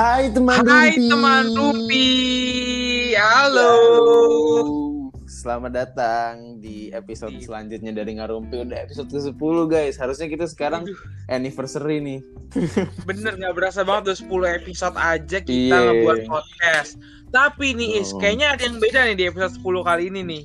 Hai teman Hai Rumpi. teman Rupi, halo. Selamat datang di episode selanjutnya dari Ngarumpi Udah episode ke-10 guys Harusnya kita sekarang Aduh. anniversary nih Bener nggak berasa banget udah 10 episode aja kita Iya. ngebuat podcast. Tapi nih Is, Oh. kayaknya ada yang beda nih di episode 10 kali ini nih.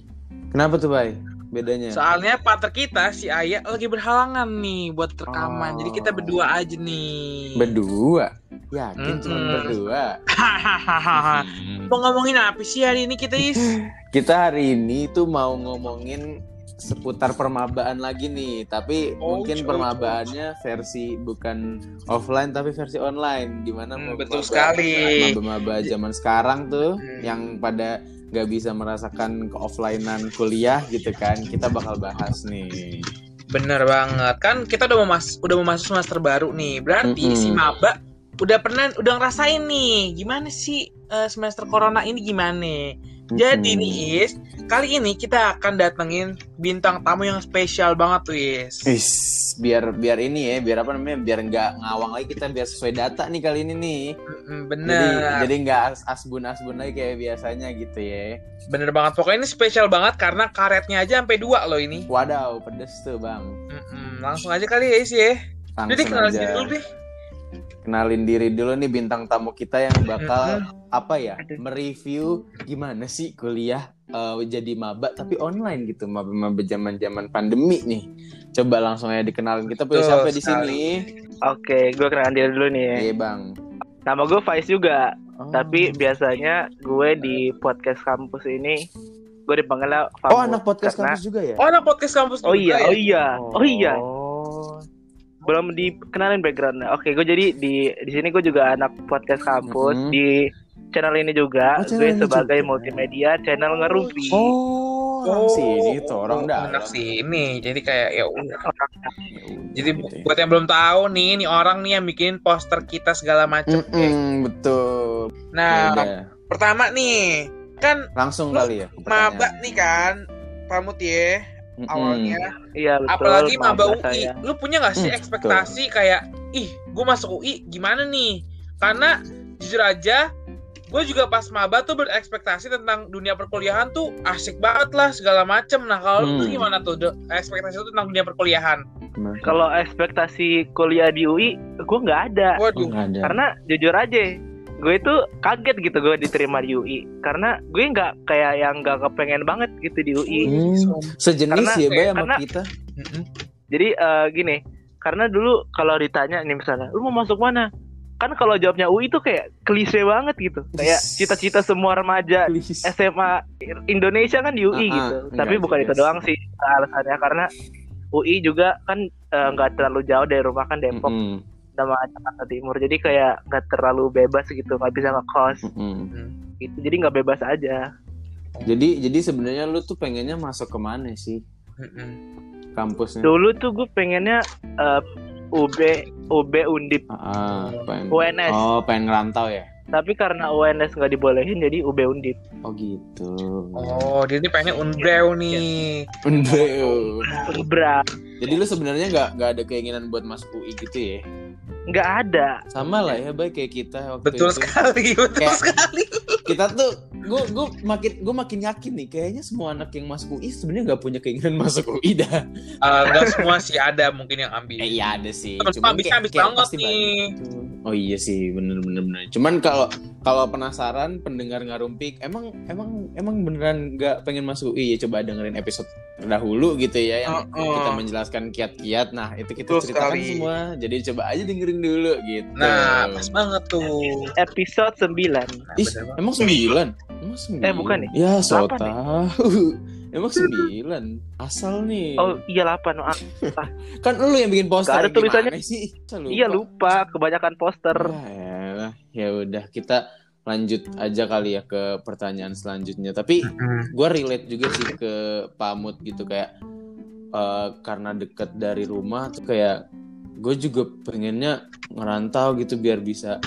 Kenapa tuh Bay? Bedanya? Soalnya partner kita si Ayah lagi berhalangan nih buat rekaman. Oh. Jadi kita berdua aja nih. Berdua? Yakin cuma Mm-mm. berdua? Hahaha. Hmm. Mau ngomongin apa sih hari ini kita Is? Kita hari ini tuh mau ngomongin seputar permabaan lagi nih Tapi Oh, mungkin coy. permabaannya versi bukan offline tapi versi online Di mana Hmm, betul sekali. Maba-maba zaman sekarang tuh Hmm. Yang pada nggak bisa merasakan ke offlinean kuliah gitu kan Kita bakal bahas nih. Bener banget. Kan kita udah mau mas udah mau masuk semester baru nih. Berarti Mm-mm. si maba udah pernah udah ngerasain nih gimana sih eh, semester corona ini gimana jadi Mm-mm. nih Is kali ini kita akan datengin bintang tamu yang spesial banget tuh Is Is, biar biar ini ya, biar apa namanya, biar nggak ngawang lagi kita biar sesuai data nih kali ini nih. Mm, Jadi bener jadi nggak as asbun asbun lagi kayak biasanya gitu ya. bener banget pokoknya ini spesial banget karena karetnya aja sampai dua loh ini Wadaw, pedes tuh bang. Mm-mm, langsung aja kali ya Is ya Langsung jadi kenal aja. dulu deh Kenalin diri dulu nih bintang tamu kita yang bakal apa ya, mereview gimana sih kuliah eh, jadi maba tapi online gitu, maba-maba zaman-zaman pandemi nih. Coba langsung aja dikenalin kita punya siapa di sini? Oke, gue kenalin diri dulu nih. ya. Iya bang. Nama gue Faiz juga, Oh. tapi biasanya gue di podcast kampus ini gue dipanggilnya oh anak podcast karena- kampus juga ya? oh anak podcast kampus Oh juga iya, ya? oh iya, oh iya. Oh. Belum dikenalin backgroundnya. Oke, gue jadi di di sini gue juga anak podcast kampus Mhm. di channel ini juga. Oh, channel gue ini sebagai juga. multimedia channel ngerumpi. Oh, orang sini itu orang oh, dalam. anak sini jadi kayak ya udah Jadi Gitu ya. buat yang belum tahu nih, ini orang nih yang bikin poster kita segala macem. Mm-mm, betul. Nah, pertama nih, kan langsung kali ya. ke maba pertanyaan. nih kan, pamut ya Awalnya. Iya betul. Apalagi maba maba UI, saya. lu punya gak sih Hmm, ekspektasi kayak, ih, gue masuk UI gimana nih? Karena jujur aja, gue juga pas maba tuh berekspektasi tentang dunia perkuliahan tuh asik banget lah segala macem. Nah kalau lu tuh Hmm. gimana tuh de- ekspektasi lu tentang dunia perkuliahan? Kalau ekspektasi kuliah di UI, gue nggak ada. Oh, Waduh, nggak ada. karena jujur aja gue itu kaget gitu gue diterima di UI karena gue nggak kayak yang nggak kepengen banget gitu di UI Hmm, sejenis Karena- ya, Bay, sama karena- kita. Jadi eh, gini karena dulu kalau ditanya nih misalnya lu mau masuk mana? Kan kalau jawabnya UI itu kayak klise banget gitu. Kayak cita-cita semua remaja Please. SMA Indonesia kan di UI Ah, ah, gitu. enggak tapi bukan jelas. itu doang sih alasannya. Karena UI juga kan eh, nggak terlalu jauh dari rumah kan Depok. Mm-mm, sama Jakarta Timur jadi kayak nggak terlalu bebas gitu nggak bisa ngekos mm-mm. gitu jadi nggak bebas aja Jadi jadi sebenarnya lu tuh pengennya masuk ke mana sih kampusnya? dulu tuh gue pengennya eh, UB UB Undip Ah, pengen. UNS Oh, pengen ngerantau ya? tapi karena UNS nggak dibolehin jadi UB Undip Oh gitu. Oh, dia ini pengennya unbrew nih. Undeu. Bra Jadi lu sebenarnya nggak nggak ada keinginan buat masuk UI gitu ya? Nggak ada Sama lah ya, baik kayak kita waktu Betul itu. sekali, betul Kayak- sekali. Kita tuh, gue gue makin gue makin yakin nih, kayaknya semua anak yang masuk UI sebenarnya nggak punya keinginan masuk UI dah. Eh, Nggak semua sih ada mungkin yang ambil. Eh, iya ada sih. Temen Cuman habis banget nih. banyak. Oh iya sih, bener bener bener. Cuman kalau kalau penasaran pendengar ngarumpik, emang emang emang beneran nggak pengen masuk UI ya coba dengerin episode terdahulu gitu ya yang Oh, oh. kita menjelaskan kiat-kiat. Nah itu kita Betul ceritakan sekali. semua. Jadi coba aja dengerin dulu gitu. Nah, pas banget tuh. episode 9 Nah, Ih, bener emang sembilan? Emang sembilan? Eh, bukan nih. Ya, so Delapan nih. tahu. Emang sembilan? Asal nih. oh iya 8 oh, ah, Kan lu yang bikin poster. Ada tulisannya. Sih? Iya lupa kebanyakan poster Ya, ya udah kita lanjut aja kali ya ke pertanyaan selanjutnya. Tapi gue relate juga sih ke pamut gitu kayak eh, karena deket dari rumah tuh kayak gue juga pengennya ngerantau gitu biar bisa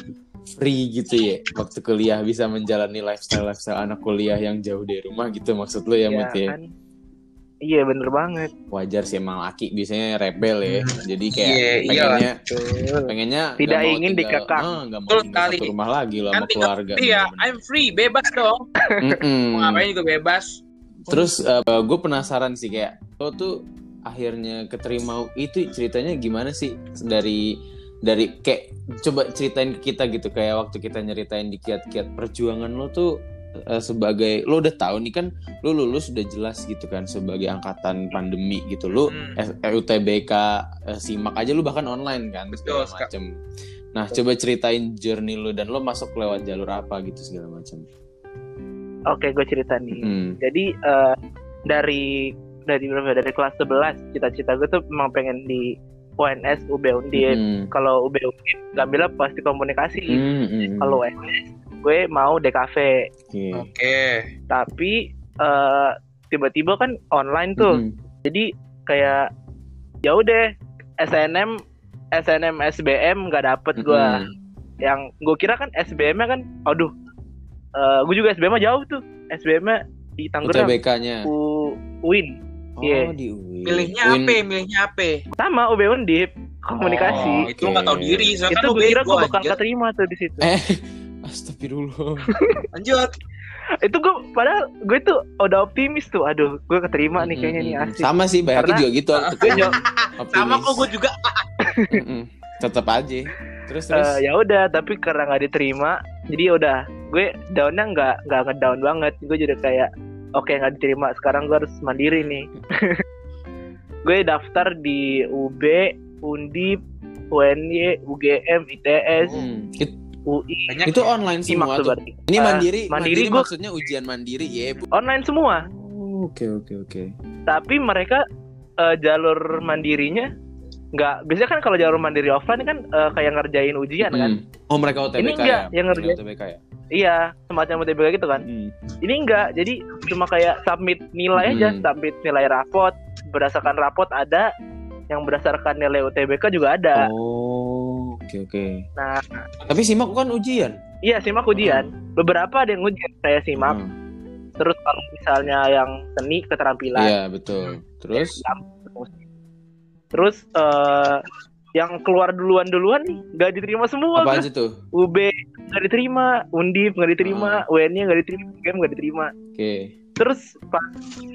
free gitu ya waktu kuliah bisa menjalani lifestyle lifestyle anak kuliah yang jauh dari rumah gitu maksud lo ya, Iya Mut ya? kan iya bener banget wajar sih emang laki biasanya rebel ya jadi kayak Iya, iya pengennya Betul. pengennya Tidak ingin tinggal- dikekang. ah, nggak mau Betul tinggal satu rumah lagi loh sama keluarga Iya. I'm free, bebas dong. Mm-mm. Mau ngapain juga bebas. terus gue penasaran sih kayak lo tuh akhirnya keterima itu ceritanya gimana sih dari dari kayak coba ceritain ke kita gitu kayak waktu kita nyeritain di kiat-kiat perjuangan lo tuh eh, sebagai lo udah tahu nih kan lo lulus udah jelas gitu kan sebagai angkatan pandemi gitu lo Hmm. S- eh, UTBK eh, simak aja lu bahkan online kan Betul, Kak. macem nah coba ceritain journey lu dan lo masuk lewat jalur apa gitu segala macam Oke, gue cerita nih. hmm. Jadi eh, dari dari berapa? Dari kelas 11 cita-cita gue tuh memang pengen di UNS UB Undip. Hmm. Kalau UB Undip ngambilnya pasti komunikasi. Hmm, hmm. Kalau UNS gue mau DKV. Oke. Oke. Tapi eh, tiba-tiba kan online tuh. Hmm. Jadi kayak ya udah SNM SNM SBM nggak dapet gue. Hmm. Yang gue kira kan SBM-nya kan, aduh, eh gue juga SBM jauh tuh. SBM-nya di Tangerang. UTBK-nya. U Win. Oh, Iya. di UIN. Milihnya Win- apa? Milihnya apa? Sama UB Undip komunikasi. Oh, itu nggak tahu diri. Saya itu kan gue kira gue bakal keterima tuh di situ. Eh, astagfirullah. Lanjut. itu gue padahal gue tuh udah optimis tuh. Aduh, gue keterima nih kayaknya nih asik. Sama sih, banyak Karena- juga gitu. Gue Sama kok gue juga. Tetap aja. Terus eh, terus. ya udah, tapi karena nggak diterima, jadi ya udah gue downnya nggak nggak ngedown banget. Gue jadi kayak oke nggak diterima. Sekarang gue harus mandiri nih. gue daftar di UB, Undip, UNY, UGM, ITS, Hmm. It- UI, Banyak itu ya. online semua tuh tuh. berarti. Ini Eh, mandiri, mandiri mandiri, gua- maksudnya ujian mandiri ya, Bu. Online semua. Oh, Oke, oke, oke. tapi mereka eh, jalur mandirinya nggak biasanya kan kalau jalur mandiri offline kan eh, kayak ngerjain ujian kan Hmm. Oh, mereka UTBK Ini enggak, ya? yang ngerjain. UTBK ya? iya semacam UTBK gitu kan Hmm. ini enggak jadi cuma kayak submit nilai aja Hmm. submit nilai rapot berdasarkan rapot ada yang berdasarkan nilai UTBK juga ada Oh, oke, oke. nah Tapi simak kan ujian. iya simak ujian beberapa ada yang ujian saya simak Hmm. terus kalau misalnya yang seni keterampilan Iya, betul. Terus terus eh, yang keluar duluan duluan nih nggak diterima semua apa aja tuh? UB nggak diterima, Undip nggak diterima, UN-nya nggak diterima, UGM nggak diterima. Oke. Terus pas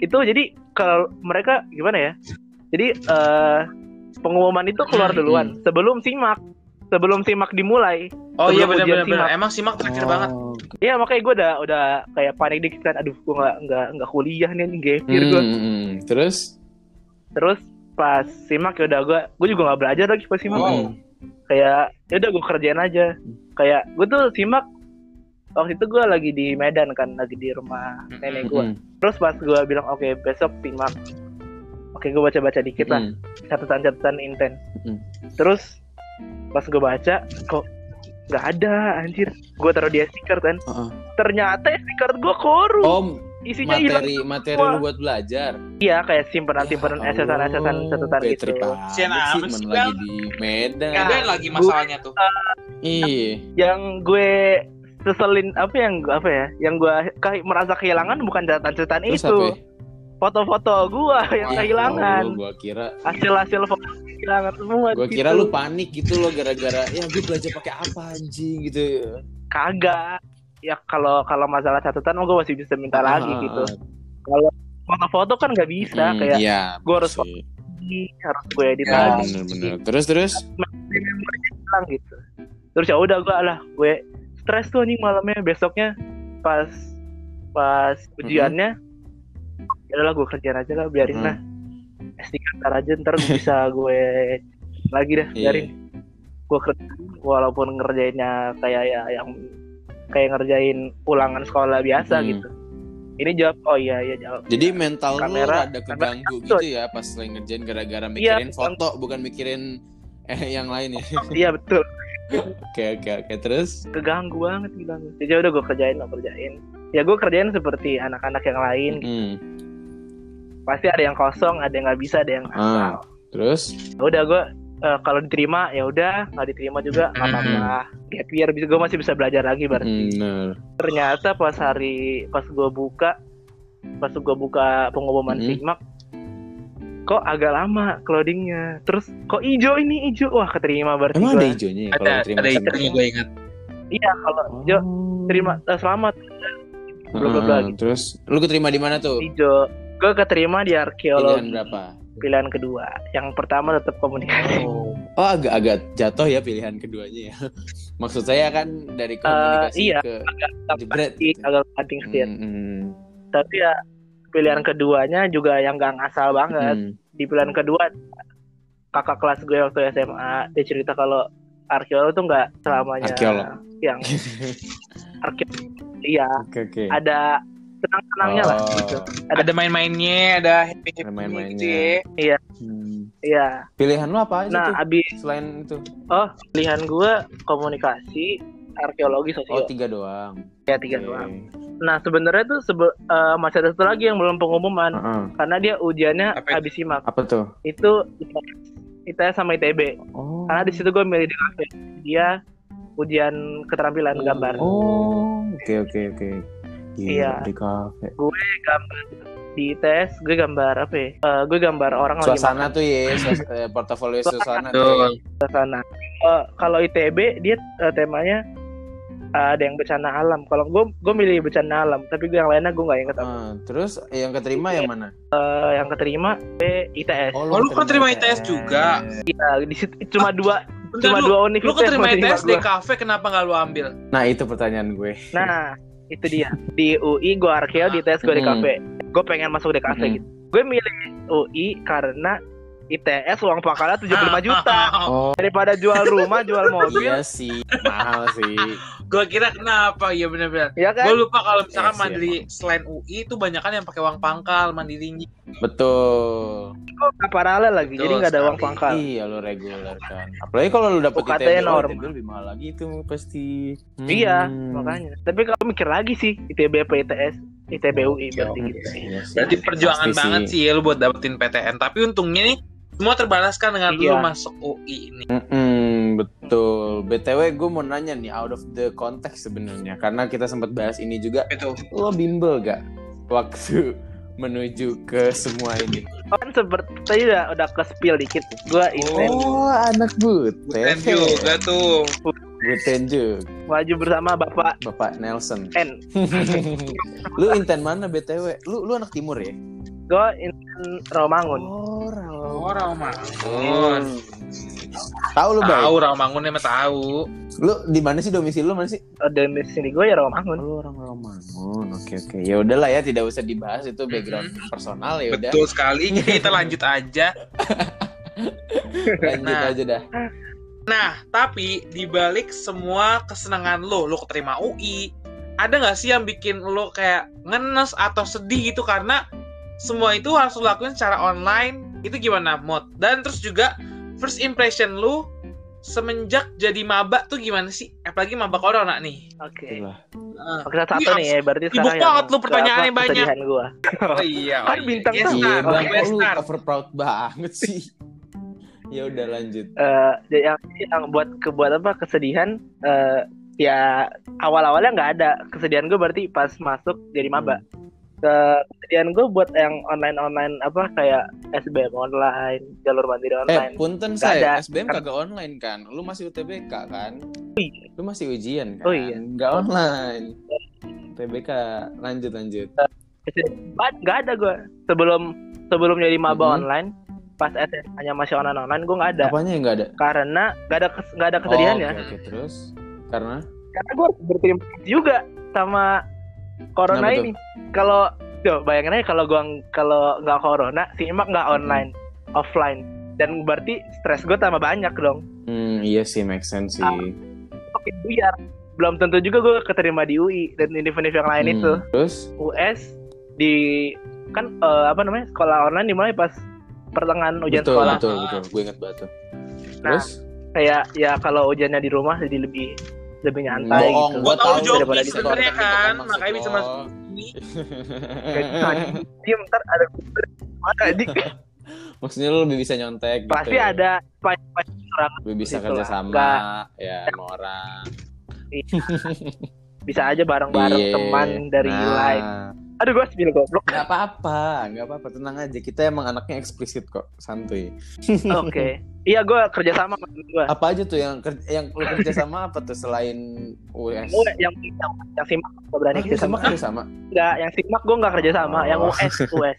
itu jadi kalau mereka gimana ya? Jadi eh pengumuman itu keluar Hmm, duluan sebelum simak, sebelum simak dimulai. Oh iya benar benar. Emang simak terakhir banget. Oh, Iya makanya gue udah udah kayak panik dikit kan. Aduh gue nggak nggak nggak kuliah nih nih gap year gue. Hmm, hmm. Terus? Terus pas simak ya udah gue gue juga nggak belajar lagi pas simak. Wow. Kayak ya udah gue kerjain aja. Kayak gue tuh simak waktu itu gue lagi di Medan kan lagi di rumah nenek gue. Terus pas gue bilang oke besok simak. Oke gue baca-baca dikit lah Hmm. catatan-catatan intens. Mm. Terus pas gue baca kok nggak ada anjir. Gue taruh di SD card kan. Heeh. Ternyata card gue korup. Oh, Isinya hilang. materi materi semua. lu buat belajar. Iya kayak simpenan-simpenan Ya esetan-esetan Allah, catatan gitu. Sih, men lagi di Medan. Ya. Ada lagi masalahnya tuh. Iya. Yang gue seselin apa yang apa ya? Yang gue kayak merasa kehilangan bukan catatan-catatan itu. ya? Foto-foto gue yang Wah, kehilangan. Oh, gua kira Hasil-hasil foto kehilangan semua. gua gitu. kira lu panik gitu loh gara-gara ya gue belajar pakai apa anjing gitu. kagak. Ya kalau kalau masalah catatan gue masih bisa minta lagi Ah, gitu. Kalau foto-foto kan nggak bisa Hmm, kayak iya, gua harus harus gue edit Ya, lagi bener-bener. Terus terus. hilang gitu. Terus ya udah gue lah gue stres tuh nih malamnya besoknya pas pas ujiannya ya udahlah gue kerjaan aja lah biarin Hmm. lah SD ntar aja ntar bisa gue lagi dah Iya. biarin gue kerja walaupun ngerjainnya kayak ya yang kayak ngerjain ulangan sekolah biasa Hmm. gitu ini jawab oh iya iya jawab Jadi mental lu ada keganggu gitu ya pas lagi ngerjain gara-gara Iya, mikirin foto bukan mikirin eh yang lain ya. iya betul Oke oke oke terus. keganggu banget bilang jadi udah gue kerjain gue kerjain ya gue kerjain seperti anak-anak yang lain Hmm. pasti ada yang kosong ada yang nggak bisa ada yang Ah. asal Terus? Ya udah gue eh, kalau diterima ya udah nggak diterima juga nggak Hmm. apa-apa gap year bisa gue masih bisa belajar lagi berarti Bener. ternyata pas hari pas gue buka pas gue buka pengumuman Hmm. simak kok agak lama cloudingnya terus kok hijau ini hijau wah keterima berarti Emang ada hijaunya ya ada kalau terima ada hijaunya gue ingat iya kalau hijau Oh. terima eh, selamat bla, bla, gitu. Terus lu keterima di mana tuh? hijau gue keterima di Pilihan arkeologi berapa? Pilihan kedua yang pertama tetap komunikasi Oh, oh agak-agak jatuh ya pilihan keduanya ya. Maksud saya kan dari komunikasi iya, ke agak jebret. pasti agak penting Hmm, hmm, tapi ya pilihan keduanya juga yang gak ngasal banget hmm. di pilihan kedua kakak kelas gue waktu SMA dia cerita kalau arkeolog tuh nggak selamanya Arkeolog. yang arkeolog iya Oke oke. ada tenang-tenangnya lah Oh, gitu ada ada main-mainnya ada happy Ada happy main-mainnya. gitu ya hmm. iya Pilihan lu apa aja nah tuh? abis Selain itu? oh pilihan gue komunikasi arkeologi Oh sosio tiga doang. ya tiga Oke. doang nah sebenarnya tuh sebe- eh, masih ada satu lagi yang belum pengumuman Heeh. karena dia ujiannya Apa itu? habis simak Apa tuh? itu ITS sama ITB Oh. karena di situ gue milih di kafe dia ujian keterampilan Oh. gambar Oh, oke oke oke. Gila, Iya. di kafe. gambar di ITS gue gambar apa ya Eh, gue gambar orang lagi Suasana makan tuh ya, suas- eh, portofolio suasana tuh. ya. suasana Eh, kalau ITB dia eh, temanya eh, ada yang bencana alam kalau gue gue milih bencana alam tapi gue yang lainnya gue nggak inget apa Ah, terus yang keterima yang mana? Eh, yang keterima gue ITS Oh, lu keterima ITS juga? Nah, di situ cuma dua Bentar, cuma lu, dua lu universitas keterima ITS di kafe kenapa nggak lu ambil Nah itu pertanyaan gue. nah itu dia di UI gue arkeo di ITS gue di Hmm. kafe gue pengen masuk di kafe Hmm. gitu gue milih UI karena ITS uang pangkalnya 75 juta Oh daripada jual rumah jual mobil iya sih, mahal sih. gue kira kenapa ya bener-bener ya kan gue lupa kalau misalkan Yes, mandiri selain UI itu banyak kan yang pakai uang pangkal mandirinya Betul. Kok nggak paralel lagi jadi Betul nggak ada uang pangkal Iya lo reguler kan. Apalagi kalau lu dapet UKT ITB, normal. ITB lebih mahal lagi itu pasti. iya Hmm. makanya tapi kalau mikir lagi sih ITB apa ITS ITB UI Oke, berarti oke. gitu Iya sih. berarti perjuangan Pasti banget sih ya lu buat dapetin PTN tapi untungnya nih semua terbalaskan dengan Iya. lu masuk UI ini Mm-mm, betul. BTW gue mau nanya nih out of the context sebenarnya karena kita sempat bahas ini juga. itu Lo bimbel gak waktu menuju ke semua ini? kan seperti tadi udah udah ke spill dikit gue intern Oh, anak buten. dan juga tuh Buten juga. maju bersama bapak Bapak Nelson. N lu inten mana BTW? Lu lu anak timur ya? Gue intern Rawamangun Oh, oh Rawamangun Tahu lu baik. tahu Rawamangun emang tahu Lu di mana sih domisili lu mana sih? di sini gue ya Rawamangun Oh, lu orang Romangun. Oke oke. Ya udahlah ya, tidak usah dibahas itu background personal ya udah. betul sekali kita lanjut aja Lanjut Nah. aja dah. Nah, tapi dibalik semua kesenangan lo, lo keterima UI, ada nggak sih yang bikin lo kayak ngenes atau sedih gitu karena semua itu harus lo lakuin secara online, itu gimana mod? Dan terus juga first impression lo semenjak jadi maba tuh gimana sih? Apalagi maba corona nih. oke Itulah. Nah, Oke satu Iya, nih ya berarti sekarang banget lu, pertanyaannya banyak. gua. oh iya, oh Kan iya. bintang Yes, tamu. Iya, Star. Bang, Yes, lu Star. over proud banget sih. ya udah lanjut. Eh, yang yang buat kebuat apa kesedihan eh, ya awal-awalnya nggak ada kesedihan gue berarti pas masuk jadi maba Eh, kesedihan gue buat yang online online apa kayak SBM online jalur mandiri Eh, online punten Nggak saya, ada. SBM kagak online kan? Lu masih UTBK kan? Lu masih ujian kan? Oh iya. Nggak online. UTBK, lanjut lanjut. Nggak ada gue sebelum sebelum jadi maba Mhm. online pas SMA-nya masih online online gue nggak ada Apanya yang nggak ada? karena nggak ada kes- nggak ada kesedihannya Oh, Oke, oke, terus karena karena gue berterima kasih juga sama corona Kenapa tuh? ini. Kalau Yo, bayangin aja kalau gua kalau nggak corona, simak nggak online, offline, dan berarti stres gue tambah banyak dong. hmm, iya sih make sense sih. Ah. Oke, buyar. Belum tentu juga gue keterima di UI dan univ-univ yang lain Hmm, itu. Terus US di kan eh, apa namanya sekolah online dimulai pas pertengahan ujian betul sekolah. betul betul, gue inget banget tuh. Nah, Terus Kayak ya kalau ujiannya di rumah jadi lebih lebih nyantai bohong, gitu. gua Gua tahu di sebenarnya kan, makanya bisa masuk ini. Diem ntar ada mana di Maksudnya lu lebih bisa nyontek gitu. pasti ada pas Lebih bisa Gitu kerja sama ya sama orang. bisa aja bareng-bareng Iya. teman dari Nah, lain. Aduh gue spill goblok. Gak apa-apa, gak apa-apa, tenang aja. Kita emang anaknya eksplisit kok, santuy. Oke. Iya gue kerja sama sama gue. Apa aja tuh yang ker- yang lu kerja sama apa tuh selain US? Gue yang yang yang simak gue berani Ah, kerja sama kerja sama. Enggak, yang simak gue nggak kerja sama. Yang Oh. US US.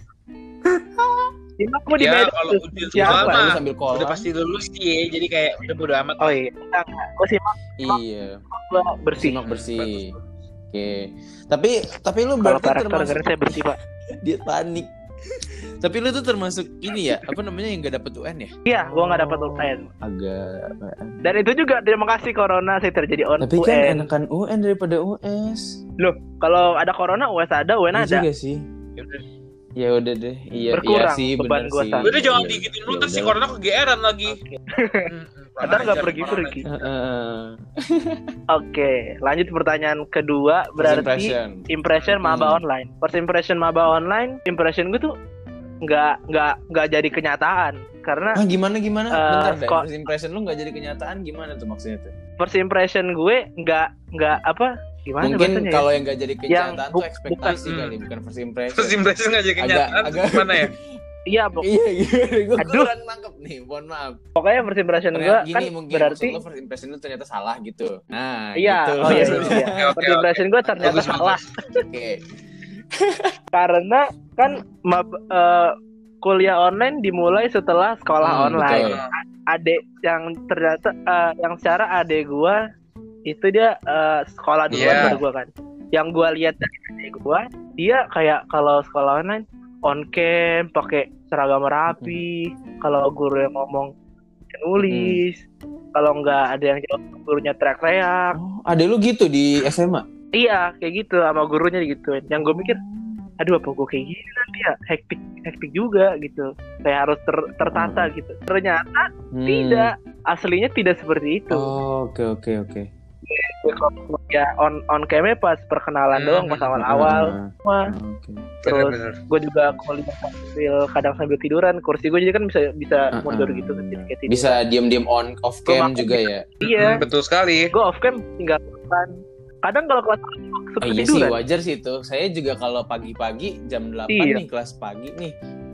simak gue di Ya Medan. kalau ujian Siapa? Lu sambil call udah pasti lulus sih ya. Jadi kayak udah bodo amat. Oh iya, enggak. Gue simak Iya, gue bersih. simak bersih. Oke. Tapi tapi lu Kalau berarti karakter termasuk saya bersih pak. dia panik. Tapi lu tuh termasuk ini ya, apa namanya yang gak dapet UN ya? Iya, gue nggak dapat UN. Agak Dan itu juga terima kasih corona saya terjadi on Tapi kan UN. enakan UN daripada US. Kalau ada corona US ada, UN Iya ada. juga sih. Ya udah deh. Iya, Berkurang iya sih beban benar gua sih. Udah jangan Iya. digituin lu ntar si corona kegeeran lagi. Oke. Hmm, Ntar nggak ajar pergi corona. pergi. Heeh. Oke, lanjut pertanyaan kedua First berarti impression. impression maba Hmm. online. First impression maba online, impression gue tuh nggak nggak nggak jadi kenyataan karena Ah gimana gimana? Eh, Bentar deh. kok- First impression lu nggak jadi kenyataan gimana tuh maksudnya tuh? first impression gue nggak nggak apa gimana Mungkin bahasanya ya? kalau yang nggak jadi kenyataan bu- tuh ekspektasi bukan, kali, bukan first impression. First impression nggak jadi Agak- kenyataan agak- gimana ya? Iya, pok- Iya, iya, gue Aduh. kurang nangkep nih, mohon maaf. pokoknya first impression gue kan gini mungkin berarti lo first impression lu ternyata salah gitu. Nah, iya, gitu. oh iya, iya, iya. Oke, First impression gue ternyata Bagus, salah Oke. karena kan mab- eh, kuliah online dimulai setelah sekolah Hmm, online. betul. Adek yang ternyata eh, yang secara adek gua itu dia eh, sekolah duluan Iya. baru gua kan. Yang gua lihat dari adek gua, dia kayak kalau sekolah online on cam pakai seragam rapi, kalau guru yang ngomong nulis, kalau nggak ada yang jawab gurunya teriak-teriak. Oh, ada lu gitu di SMA? Iya, kayak gitu sama gurunya gitu. Yang gue mikir, aduh apa gue kayak gini nanti ya hektik hektik juga gitu. Kayak harus ter- tertata gitu. Ternyata Hmm. tidak, aslinya tidak seperti itu. Oh, oke oke oke. Ya on on camnya pas perkenalan Hmm. doang pas awal-awal. Ah, Wah, Oke. terus Bener-bener. gue juga kuliah sambil kadang sambil tiduran. Kursi gue jadi kan bisa bisa Ah, mundur gitu kan jadi kayak tiduran. Bisa diam-diam on off cam juga ya. Iya, Hmm, betul sekali. gue off cam tinggal kan. Kadang kalau kelas suka Oh, iya sih tiduran. wajar sih itu. Saya juga kalau pagi-pagi jam 8 Iya. nih kelas pagi nih.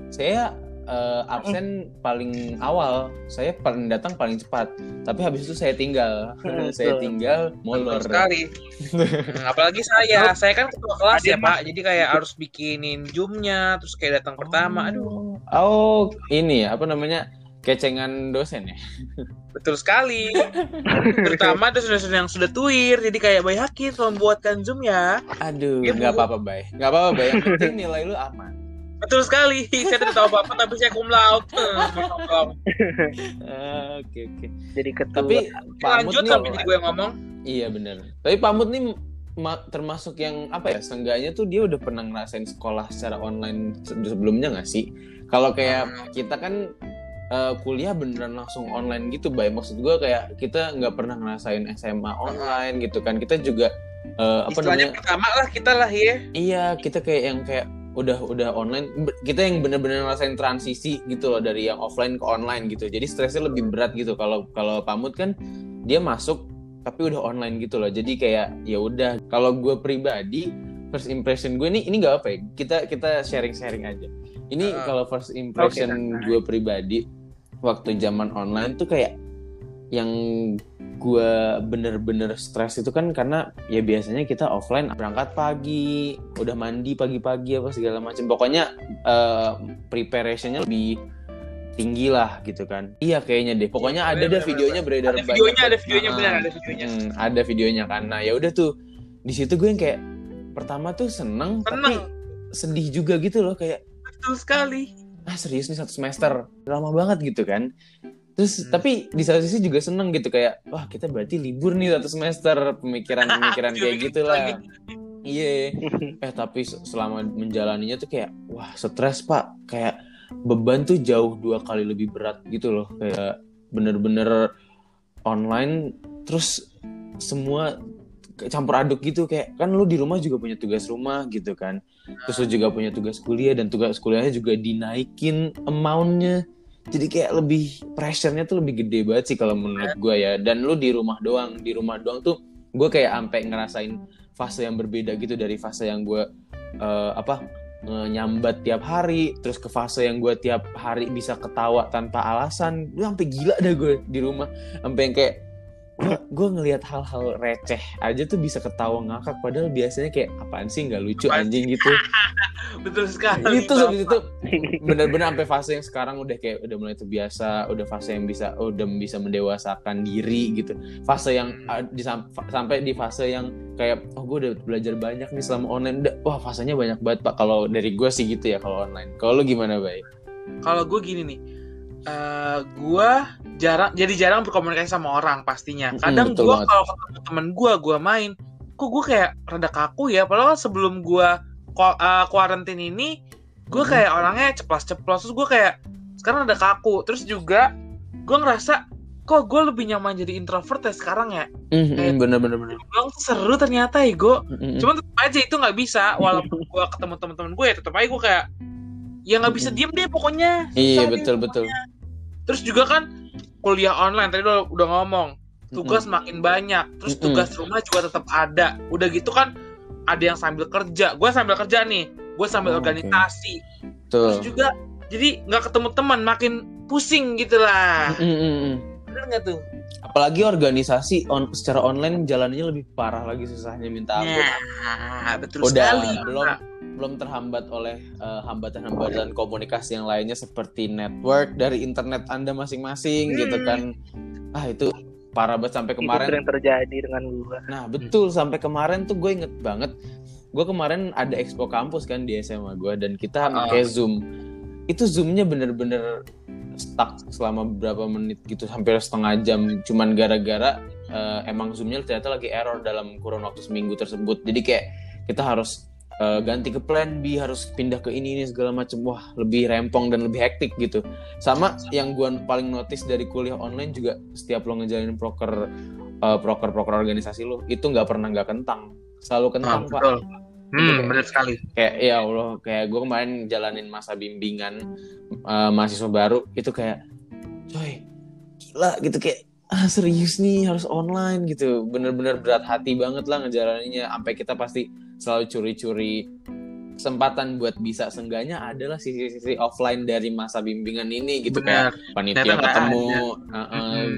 Saya eh, absen paling awal. Saya paling datang paling cepat. Tapi habis itu saya tinggal. Saya tinggal molor. Betul sekali. Apalagi saya, saya kan ketua kelas ya Pak, jadi kayak harus bikinin zoomnya, terus kayak datang pertama, aduh, Oh, ini ya apa namanya? Kecengan dosen ya. betul sekali. Terutama dosen-dosen yang sudah tuir, jadi kayak Bay Hakim tolong buatkan zoom ya. Aduh, Ya, nggak Bu. apa-apa, Bay. Nggak apa-apa, Bay. Yang penting nilai lu aman. Betul sekali. Saya tidak tahu apa-apa, tapi saya cum laude. Oke, oke. Jadi ketua. Tapi Lanjut nih sampai jadi gue yang ngomong. Iya bener. Tapi Pak Mut nih ma- termasuk yang apa ya? Seenggaknya tuh dia udah pernah ngerasain sekolah secara online se- sebelumnya nggak sih? Kalau kayak Hmm. kita kan eh, kuliah beneran langsung online gitu, Bay. Maksud gue kayak kita nggak pernah ngerasain SMA online gitu kan? Kita juga eh, apa Istilahnya namanya? pertama lah kita lah ya. Iya, kita kayak yang kayak udah udah online. Kita yang bener-bener ngerasain transisi gitu loh dari yang offline ke online gitu. Jadi stresnya lebih berat gitu. Kalau kalau Pamut kan dia masuk tapi udah online gitu loh. Jadi kayak ya udah. Kalau gue pribadi first impression gue ini ini nggak apa ya. Kita kita sharing-sharing aja. Ini Ah. kalau first impression gue pribadi waktu zaman online tuh kayak yang gue bener-bener stres itu kan karena ya biasanya kita offline berangkat pagi udah mandi pagi-pagi apa segala macam pokoknya eh, preparationnya lebih tinggi lah gitu kan iya kayaknya deh pokoknya ada Bener, deh videonya beredar Ada videonya, banyak. ada videonya Ah, benar, ada videonya. hmm, ada videonya kan nah ya udah tuh di situ gue yang kayak pertama tuh seneng, tapi Seneng. sedih juga gitu loh kayak Betul sekali. ah serius nih satu semester lama banget gitu kan terus Hmm. tapi di satu sisi juga seneng gitu kayak wah kita berarti libur nih satu semester pemikiran-pemikiran kayak gitulah. iya. Eh tapi se- selama menjalaninya tuh kayak wah stres pak. Kayak beban tuh jauh dua kali lebih berat gitu loh. Kayak bener-bener online terus semua campur aduk gitu. Kayak kan lu di rumah juga punya tugas rumah gitu kan. Terus lu juga punya tugas kuliah dan tugas kuliahnya juga dinaikin amountnya jadi kayak lebih pressure-nya tuh lebih gede banget sih kalau menurut gue ya. Dan lu di rumah doang di rumah doang tuh gue kayak sampai ngerasain fase yang berbeda gitu dari fase yang gue eh, apa nyambat tiap hari terus ke fase yang gue tiap hari bisa ketawa tanpa alasan. Gue sampai gila dah gue di rumah. Sampai yang kayak gue ngelihat hal-hal receh aja tuh bisa ketawa ngakak padahal biasanya kayak apaan sih nggak lucu anjing gitu. Betul sekali itu habis itu benar-benar sampai fase yang sekarang udah kayak udah mulai terbiasa udah fase yang bisa udah bisa mendewasakan diri gitu. Fase yang Hmm. di, sampai di fase yang kayak oh gue udah belajar banyak nih selama online. Udah, wah fasenya banyak banget pak. Kalau dari gue sih gitu ya kalau online. Kalau lu gimana baik kalau gue gini nih eh gue jarang jadi jarang berkomunikasi sama orang pastinya. Kadang gue kalau ketemu temen gue gue main kok gue kayak rada kaku ya? Padahal sebelum gue kuarantin ini gue Mm. kayak orangnya ceplos-ceplos. Terus gue kayak sekarang ada kaku. Terus juga gue ngerasa kok gue lebih nyaman jadi introvert ya sekarang ya? Bener-bener bener bilang tuh seru ternyata ya gue Mm-mm. cuman tetap aja itu nggak bisa walaupun gue ketemu temen-temen gue ya tetap aja gue kayak ya nggak bisa diem deh pokoknya. Iya deh betul betul. terus juga kan kuliah online tadi udah, udah ngomong. Tugas makin banyak terus tugas rumah juga tetap ada. Udah gitu kan ada yang sambil kerja. Gue sambil kerja nih gue sambil Oh, organisasi. Tuh terus juga jadi nggak ketemu teman makin pusing gitu lah. Mm-mm. Bener nggak tuh? Apalagi organisasi on secara online jalannya lebih parah lagi susahnya minta ampun. Nah betul udah sekali belum belum terhambat oleh eh, hambatan-hambatan komunikasi yang lainnya seperti network dari internet anda masing-masing Hmm. gitu kan. Ah itu parah banget sampai itu kemarin. sering terjadi dengan gue nah betul. Sampai kemarin tuh gue inget banget. Gue kemarin ada expo kampus kan di SMA gue dan kita Ah. pakai zoom. Itu zoomnya bener-bener stuck selama beberapa menit gitu hampir setengah jam. Cuman gara-gara eh, emang zoomnya ternyata lagi error dalam kurun waktu seminggu tersebut. Jadi kayak kita harus eh, ganti ke plan B harus pindah ke ini ini segala macem. Wah lebih rempong dan lebih hektik gitu. Sama yang gue paling notice dari kuliah online juga setiap lo ngejalanin proker eh, proker proker organisasi lo itu nggak pernah nggak kentang. Selalu kentang pak. betul hmm, kayak- bener sekali. Kayak ya Allah kayak gue kemarin jalanin masa bimbingan eh, mahasiswa baru itu kayak coy gila gitu kayak ah serius nih harus online gitu. Bener-bener berat hati banget lah ngejalaninnya. Sampai kita pasti selalu curi-curi kesempatan buat bisa sengganya adalah sisi-sisi offline dari masa bimbingan ini gitu kayak bener panitia Ternyata ketemu uh-uh. Mm-mm.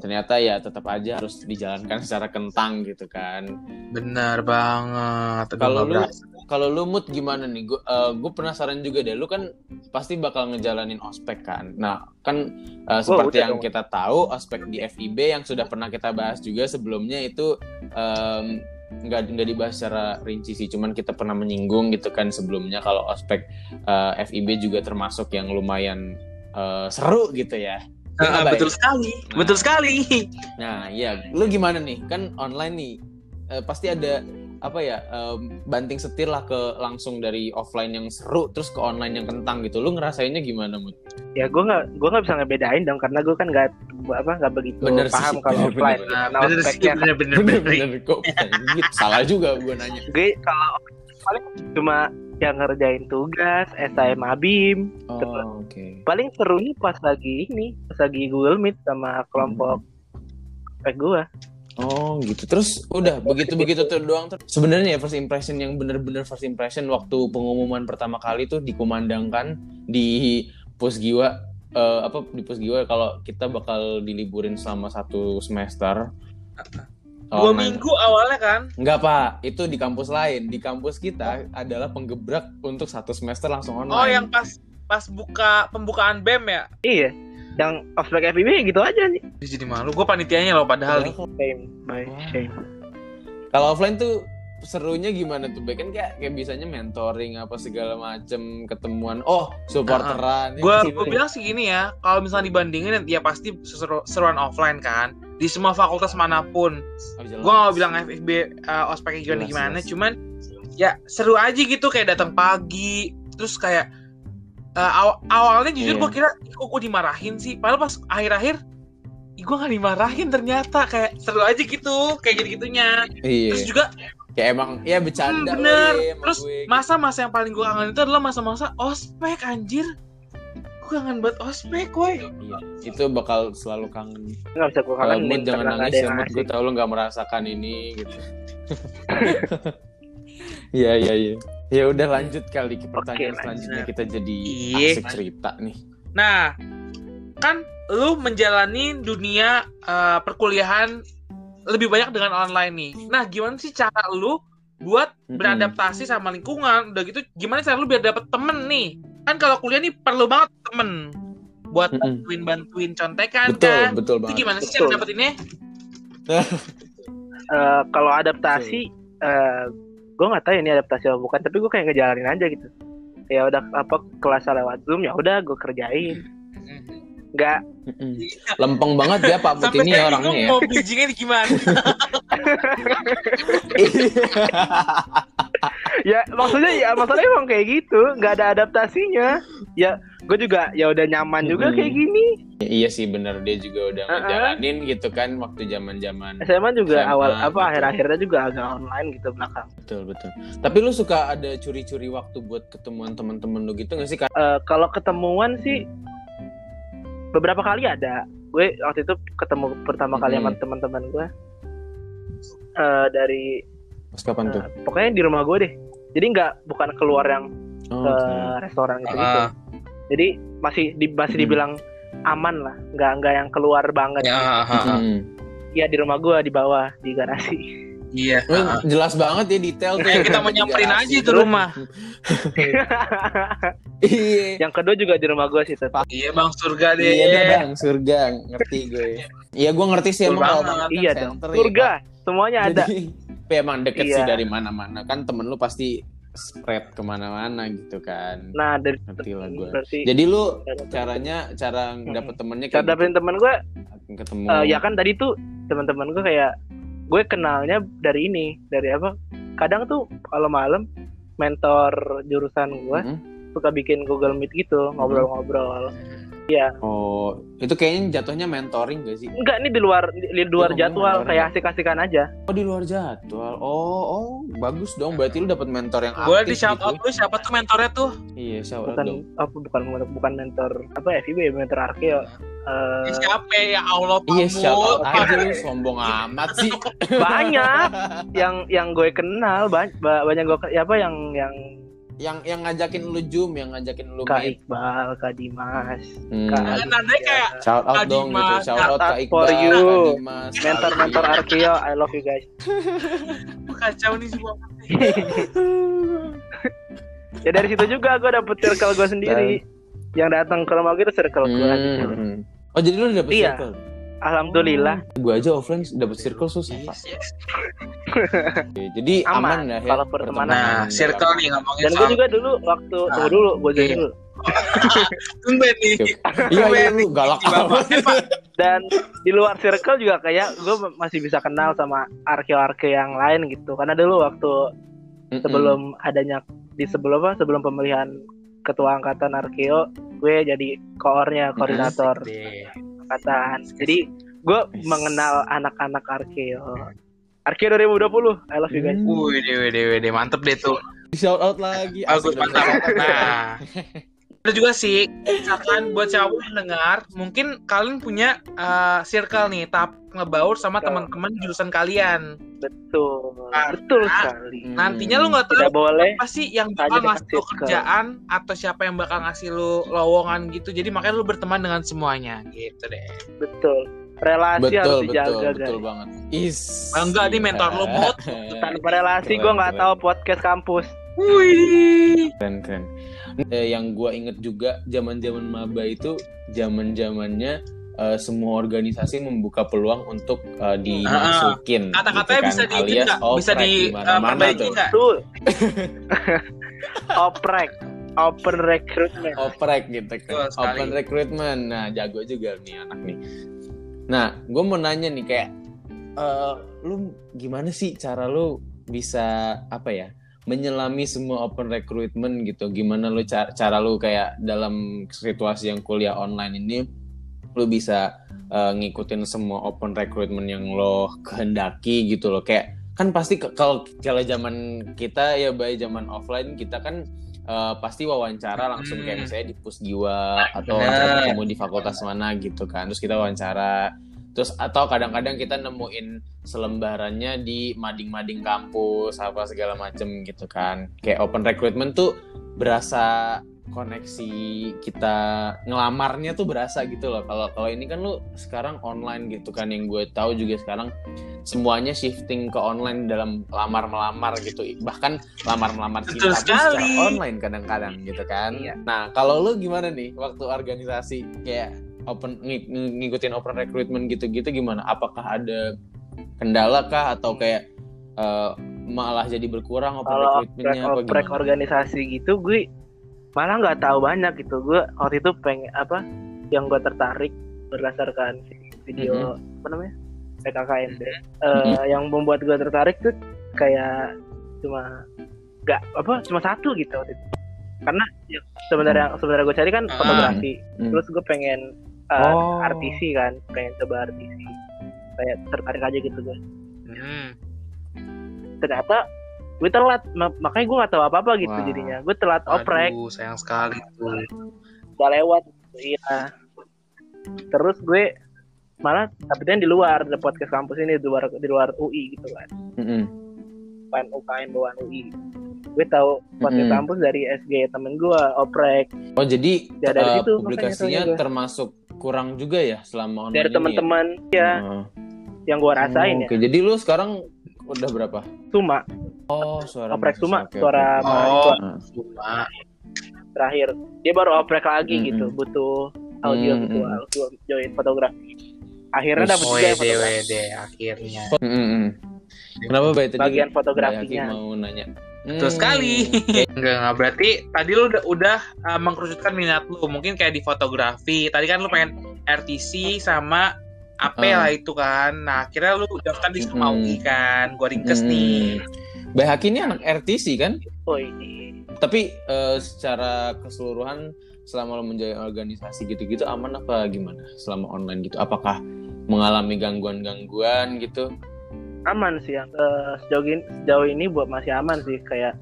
ternyata ya tetap aja harus dijalankan secara kentang gitu kan. Bener banget kalau lu kalau lu mood gimana nih? Gue gue penasaran juga deh. Lu kan pasti bakal ngejalanin ospek kan? Nah kan uh, seperti udah yang dong. kita tahu ospek di FIB yang sudah pernah kita bahas juga sebelumnya itu em, nggak nggak dibahas secara rinci sih cuman kita pernah menyinggung gitu kan sebelumnya kalau ospek uh, FIB juga termasuk yang lumayan uh, seru gitu ya Ah, Apa ya? betul sekali Nah. betul sekali Nah, iya, lu gimana nih? Kan online nih, eh, pasti ada apa ya em, banting setir lah ke langsung dari offline yang seru terus ke online yang kentang gitu. Lu ngerasainnya gimana, Mut? ya gue nggak gue nggak bisa ngebedain dong karena gue kan nggak apa nggak begitu Bener sih, paham kalau bener, offline bener, karena bener sih ospeknya bener bener bener Bener-bener kok gitu. Salah juga gue nanya. gue kalau paling cuma yang ngerjain tugas esai mabim Oh, oke. paling serunya pas lagi ini pas lagi Google Meet sama kelompok spek gue Oh, gitu. Terus udah begitu-begitu tuh doang. Sebenarnya ya first impression yang bener-bener first impression waktu pengumuman pertama kali tuh dikumandangkan di Pusgiwa eh, apa di Pusgiwa kalau kita bakal diliburin selama satu semester. dua Online. minggu awalnya kan Enggak pak, itu di kampus lain. Di kampus kita adalah penggebrak untuk satu semester langsung online. oh yang pas pas buka pembukaan bem ya iya yang ospek FIB gitu aja nih Ih, jadi malu gue panitianya loh padahal nih shame by Wah. shame Kalau offline tuh serunya gimana tuh? Baik kan kayak kayak bisanya mentoring apa segala macem ketemuan. Oh supporteran. gue Ya, gue bilang sih gini ya kalau misalnya dibandingin ya pasti seru seruan offline kan di semua fakultas mana pun Oh, gue gak mau bilang FIB uh, ospeknya gimana Jelas, gimana jelas. cuman ya seru aja gitu kayak datang pagi terus kayak uh, aw- awalnya jujur Iya. gue kira "Ih, kok gue dimarahin sih padahal pas akhir-akhir gue gak dimarahin ternyata kayak seru aja gitu kayak gitu gitunya Iya. terus juga Kayak emang ya bercanda Hmm, bener. sama Terus gue. masa-masa yang paling gue kangen itu adalah masa-masa ospek anjir gue kangen banget ospek woi Iya, itu bakal selalu kangen. nggak bisa gue Kalau kangen mood jangan nangis ya, mood gue tau lu nggak merasakan ini gitu. Iya iya iya. Ya udah lanjut kali ke pertanyaan Oke, selanjutnya lanjut. kita jadi Iya. asik cerita nih. Nah, kan lu menjalani dunia eh, perkuliahan lebih banyak dengan online nih. Nah, gimana sih cara lu buat beradaptasi sama lingkungan? Udah gitu, gimana cara lu biar dapet temen nih? Kan kalau kuliah nih perlu banget temen buat Mm-mm. bantuin bantuin contekan Betul, kan. betul Itu banget. gimana sih Betul. cara dapetinnya? Eh, kalau adaptasi eh gue nggak tahu ini adaptasi apa bukan tapi gue kayak ngejalanin aja gitu ya udah apa kelas lewat zoom ya udah gue kerjain nggak. Lempeng banget ya Pak Mut Sampai ini orangnya ya. mau bridgingnya gimana? ya maksudnya ya maksudnya emang kayak gitu nggak ada adaptasinya ya gue juga ya udah nyaman juga kayak gini iya sih bener dia juga udah Uh-uh. ngejalanin gitu kan waktu zaman-zaman SMA juga SMA, awal apa gitu. akhir-akhirnya juga agak online gitu belakang betul betul. Tapi lu suka ada curi-curi waktu buat ketemuan teman-teman lu gitu gak sih? Eh, kalau ketemuan sih beberapa kali ada gue waktu itu ketemu pertama kali sama Mm-mm. teman-teman gue Eh, dari Pas kapan tuh? eh, pokoknya di rumah gue deh jadi nggak bukan keluar yang Oh, ke oke. restoran gitu, Ah. jadi masih di, masih Hmm. dibilang aman lah nggak nggak yang keluar banget Ya, ah, ah, ah. Mm. ya di rumah gue di bawah di garasi iya. Jelas banget ya detail tuh. Kayak kita mau nyamperin aja itu rumah. Iya. yang kedua juga di rumah gue sih tetap Iya bang surga deh. Iya bang, surga ngerti gue. Iya gue ngerti sih emang kalau banget kan iya dong ya, surga semuanya ada tapi emang deket sih Iya. dari mana-mana kan temen lu pasti spread ke mana-mana gitu kan. nah dari Ngerti lah gue. berarti Jadi lu caranya cara Hmm. dapet temennya cara kayak dapetin temen gue gitu, ketemu. Eh, ya kan tadi tuh teman-teman gue kayak gue kenalnya dari ini dari apa kadang tuh kalau malam mentor jurusan gue Mm-mm. suka bikin Google Meet gitu ngobrol-ngobrol Oh, itu kayaknya jatuhnya mentoring gak sih? enggak ini di luar di, di luar Iya, jadwal kayak asik-asikan aja Oh di luar jadwal. Oh, oh bagus dong. Berarti lu dapet mentor yang Boleh aktif di shout out gitu. lu siapa tuh mentornya tuh? Iya, shout out bukan dong. apa bukan bukan mentor apa FIB ya mentor Arkeo Eh, Ya, siapa ya Allah Iya, shout out Pamut. aja lu sombong amat sih. banyak yang yang gue kenal banyak banyak gue ya apa yang yang yang yang ngajakin lu Zoom, yang ngajakin lu Kak meet. Iqbal Kak Dimas Hmm. Kak Nah, kayak Shout out Kak dong gitu. Dimas, Shout out Kak Iqbal, for you. Kak Dimas, Kak mentor-mentor Alfi. Arkeo I love you guys kacau nih semua. ya dari situ juga gue dapet circle gue sendiri yang datang ke rumah gue itu circle gue gitu. Hmm. Oh jadi lu dapet Iya. circle? Alhamdulillah Gue aja offline dapet circle susah pak. Jadi Aman, aman, lah ya. kalau pertemanan. Nah, circle nih ngomongin dan gue juga dulu waktu Nah, tunggu dulu gue join iya. dulu tumben nih. Iya iya lu galak. Pak. dan di luar circle juga kayak gue masih bisa kenal sama arkeo-arkeo yang lain gitu karena dulu waktu sebelum adanya di sebelum apa sebelum pemilihan ketua angkatan arkeo gue jadi koornya koordinator. Angkatan jadi gue Nice. mengenal anak-anak arkeo arkeo 2020 I love you guys Hmm. Wih, deh, deh, deh, deh, mantep deh tuh. Shout out lagi. Bagus, Asik, mantap. Nah, ada juga sih, misalkan buat siapa yang dengar, mungkin kalian punya uh, circle nih, tahap ngebaur sama teman-teman jurusan kalian. betul Karena betul sekali Hmm. Nantinya lu nggak tahu tidak boleh apa sih yang Tanya bakal ngasih lu kerjaan atau siapa yang bakal ngasih lu lowongan gitu. Jadi makanya lu berteman dengan semuanya gitu deh. betul relasi harus Betul dijaga betul guys betul banget. Is. Bangga nih mentor lu, Mut. tanpa relasi gue nggak tahu podcast kampus Wih. keren keren eh, yang gua inget juga zaman zaman maba itu zaman zamannya eh, semua organisasi membuka peluang untuk eh, dimasukin Kata-katanya gitu bisa kan. di alias nggak? bisa oprek di di uh, mana-mana perbaiki tuh. oprek. Open recruitment. Oprek gitu kan. Sekali. open recruitment. Nah jago juga nih anak nih. Nah gue mau nanya nih kayak eh, lu gimana sih cara lu bisa apa ya menyelami semua open recruitment gitu. Gimana lu cara, cara lu kayak dalam situasi yang kuliah online ini lu bisa eh, ngikutin semua open recruitment yang lo kehendaki gitu loh. Kayak kan pasti kalau kalau zaman kita ya baik zaman offline kita kan eh, pasti wawancara langsung kayak Hmm. misalnya di pusgiwa atau ketemu di fakultas mana gitu kan. Terus kita wawancara terus atau kadang-kadang kita nemuin selembarannya di mading-mading kampus apa segala macem gitu kan. Kayak open recruitment tuh berasa koneksi kita ngelamarnya tuh berasa gitu loh. Kalau kalau ini kan lu sekarang online gitu kan yang gue tahu juga sekarang semuanya shifting ke online dalam lamar melamar gitu. Bahkan lamar melamar pun secara online kadang-kadang gitu kan. Iya. nah kalau lu gimana nih waktu organisasi? Kayak open ng- ng- ngikutin open recruitment gitu-gitu gimana? Apakah ada kendala kah? Atau kayak eh, malah jadi berkurang open kalau recruitmentnya oprek apa gimana? organisasi gitu gue malah nggak tahu banyak gitu. Gue waktu itu pengen apa yang gue tertarik berdasarkan video apa namanya PKKMB Eh, yang membuat gue tertarik tuh kayak cuma nggak apa cuma satu gitu waktu itu. Karena yang sebenarnya sebenarnya gue cari kan Ah. fotografi. Hmm. terus gue pengen eh, Oh. artisi kan pengen coba artisi kayak tertarik aja gitu gue Hmm. ternyata gue telat Ma- makanya gue nggak tahu apa apa gitu Wah. jadinya gue telat oprek Aduh, sayang sekali tuh. udah lewat iya terus gue malah dapetnya di luar di podcast kampus ini di luar di luar UI gitu kan Mm-mm. UKM UKM bawaan UI gue tahu podcast Mm-mm. kampus dari SG temen gue oprek Oh jadi Ya, dari situ makanya publikasinya termasuk kurang juga ya selama online dari ini teman-teman ya Oh. yang gue rasain Oh, ya Oke, jadi lu sekarang udah berapa? cuma Oh, suara oprek cuma Oke, suara oke. mahasiswa Ah. Cuma terakhir dia baru oprek lagi Mm-mm. gitu butuh audio butuh audio join fotografi akhirnya dapat juga WD fotografi akhirnya. Mm-mm. Kenapa Bay tadi? bagian fotografinya mau nanya. Betul Hmm. sekali. Enggak, enggak berarti tadi lu udah, udah uh, mengkerucutkan minat lu. Mungkin kayak di fotografi. Tadi kan lu pengen RTC sama AP Ah. lah itu kan. Nah, akhirnya lu daftar di Mm-mm. UI kan. Gua ringkes Mm-mm. nih. Haki ini anak RTC kan? oh ini Tapi eh, secara keseluruhan selama lo menjalani organisasi gitu-gitu aman apa gimana selama online gitu? Apakah mengalami gangguan-gangguan gitu? Aman sih yang eh, sejauh ini sejauh ini buat masih aman sih kayak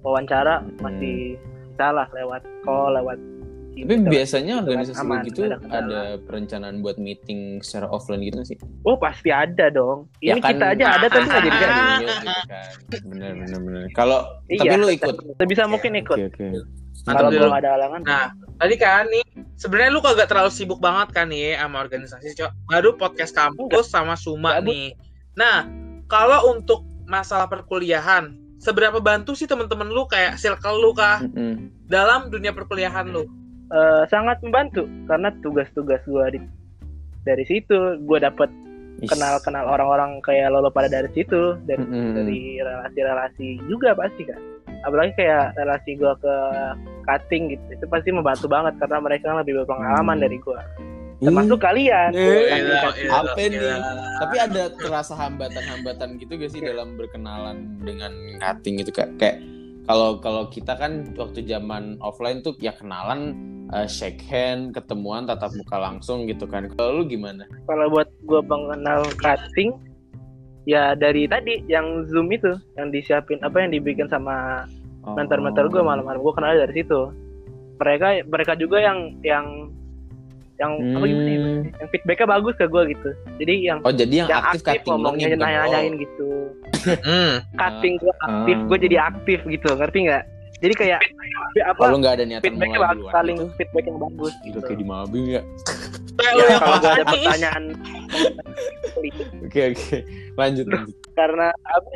wawancara Hmm. masih bisa lah lewat call lewat Tapi gitu. biasanya organisasi aman, gitu nggak ada ada perencanaan buat meeting secara offline gitu sih? oh pasti ada dong Ya ini kan, kita aja ada tapi nggak jadi jadi gitu kan. Bener bener bener. Kalau Iya, tapi lu ikut. sebisa mungkin ikut Oke oke. kalau Mantap, belum ada halangan Nah, tadi kan nih sebenarnya lu kagak terlalu sibuk banget kan nih sama organisasi, Cok. Baru podcast kampus sama Suma Gabut. nih. Nah, kalau untuk masalah perkuliahan, seberapa bantu sih temen-temen lu kayak circle lu kah Mm-mm. dalam dunia perkuliahan lu? Eh, sangat membantu karena tugas-tugas gua di dari situ gue dapet kenal-kenal orang-orang kayak lolo pada dari situ dari Mm-mm. dari relasi-relasi juga pasti kan apalagi kayak relasi gua ke cutting gitu itu pasti membantu banget karena mereka lebih berpengalaman Hmm. dari gua termasuk kalian Eh, Cutting, Gila, cutting. gila, apa nih? Tapi ada terasa hambatan-hambatan gitu gak sih dalam berkenalan dengan cutting gitu kayak kayak kalau kalau kita kan waktu zaman offline tuh ya kenalan eh, shake hand, ketemuan tatap muka langsung gitu kan. Kalau lu gimana? kalau buat gua mengenal cutting ya dari tadi yang zoom itu yang disiapin apa yang dibikin sama Oh. mentor-mentor gue malam-malam gue kenal dari situ mereka mereka juga yang yang yang apa gimana ya, Hmm. yang feedbacknya bagus ke gue gitu jadi yang Oh jadi yang, yang aktif, aktif, ngomongnya nih bukan nanya-nanyain oh. gitu Hmm. cutting gue aktif Ah. gue jadi aktif gitu ngerti nggak jadi kayak apa Kalau nggak ada niatan feedbacknya bagus saling gitu. feedback yang bagus Gitu gitu kayak di Mabing ya. Ya, kalau gak ada pertanyaan Oke oke. Lanjut lanjut. karena apa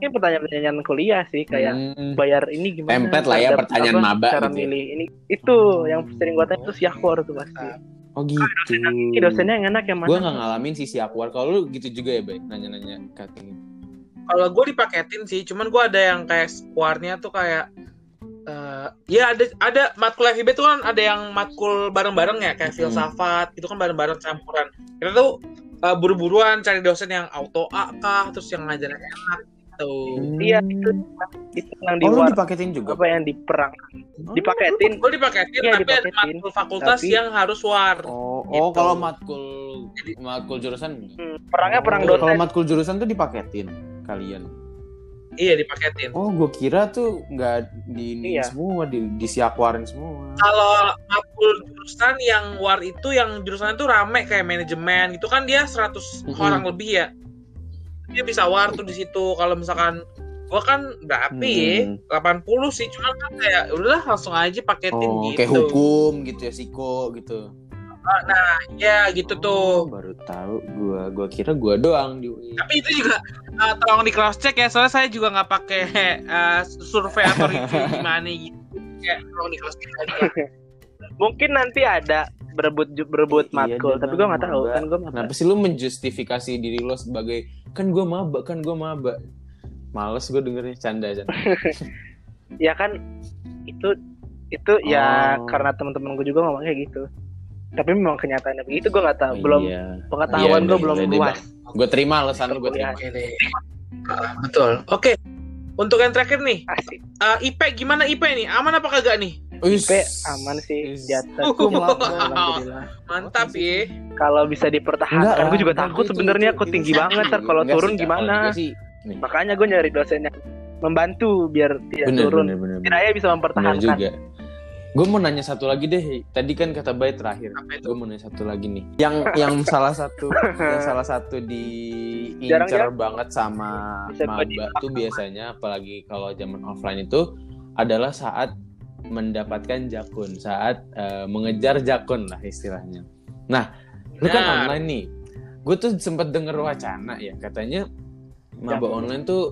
ini pertanyaan-pertanyaan kuliah sih kayak Hmm. bayar ini gimana Template lah ya, pertanyaan apa, maba cara gitu milih ini itu yang sering gue tanya itu siakor tuh pasti Oh gitu. ini dosennya yang enak yang mana Gue nggak ngalamin sisi akuar. Kalau lu gitu juga ya, Bay? Nanya-nanya cutting. Kalau gue dipaketin sih, cuman gue ada yang kayak squarnya tuh kayak eh ya ada ada matkul FIB tuh kan ada yang matkul bareng-bareng ya kayak Hmm. filsafat itu kan bareng-bareng campuran. Kita tuh eh, buru-buruan cari dosen yang auto A kah terus yang ngajarin enak gitu. Iya itu itu yang di Oh, dipaketin juga? apa yang di perang dipaketin Gue dipaketin Iya, tapi ada matkul fakultas Tapi- yang harus war. Oh, Gitu. oh kalau matkul matkul jurusan. Hmm, perangnya perang Oh, Kalau dosen matkul jurusan tuh dipaketin kalian. Iya dipaketin. Oh, gue kira tuh nggak di ini Iya. semua, di disiakwarin semua. Kalau makul jurusan yang war itu yang jurusan itu rame kayak manajemen itu kan dia 100 Mm-mm. orang lebih ya. Dia bisa war tuh di situ. Kalau misalkan gua kan berapa ya? Hmm. 80 sih, cuma kan kayak udahlah langsung aja paketin Oh, gitu. kayak hukum gitu ya, siko gitu. Ya gitu Oh, tuh. baru tahu gua. Gua kira gua doang di UI. Tapi itu juga uh, tolong di cross check ya, soalnya saya juga nggak pakai uh, survei atau review gimana gitu. Kayak tolong di cross check aja. Mungkin nanti ada berebut berebut Iya, matkul, tapi gue nggak tahu kan gue. Kenapa sih lu menjustifikasi diri lo sebagai kan gua maba, kan gua maba. Males gue dengernya canda canda. Ya kan itu itu ya Oh. karena teman-teman gue juga ngomong kayak gitu. Tapi memang kenyataannya begitu gue nggak tahu. belum Iya. pengetahuan Iya, gue belum luas. Gue terima alasan lu, gue terima. Ah, betul. Oke. Untuk yang terakhir nih, Asik. uh, IP gimana IP nih? Aman apa kagak nih? Uish. IP aman sih di atas. Lah. Alhamdulillah. Mantap ya. Kalau bisa dipertahankan, gue juga takut itu- sebenarnya aku itu tinggi banget ntar kalau turun sih, gimana. Sih. Makanya gue nyari dosen yang membantu biar tidak Bener, turun. bener, bener, bener. Kiranya bisa Bener mempertahankan. juga. Gue mau nanya satu lagi deh. Tadi kan kata baik terakhir. Gue mau nanya satu lagi nih. Yang yang salah satu yang salah satu diincar Jarang-jarang. banget sama maba tuh biasanya apalagi kalau zaman offline itu adalah saat mendapatkan jakun, saat eh, mengejar jakun lah istilahnya. Nah, lu kan Benar. online nih. Gue tuh sempet denger wacana ya katanya maba Jakun. online tuh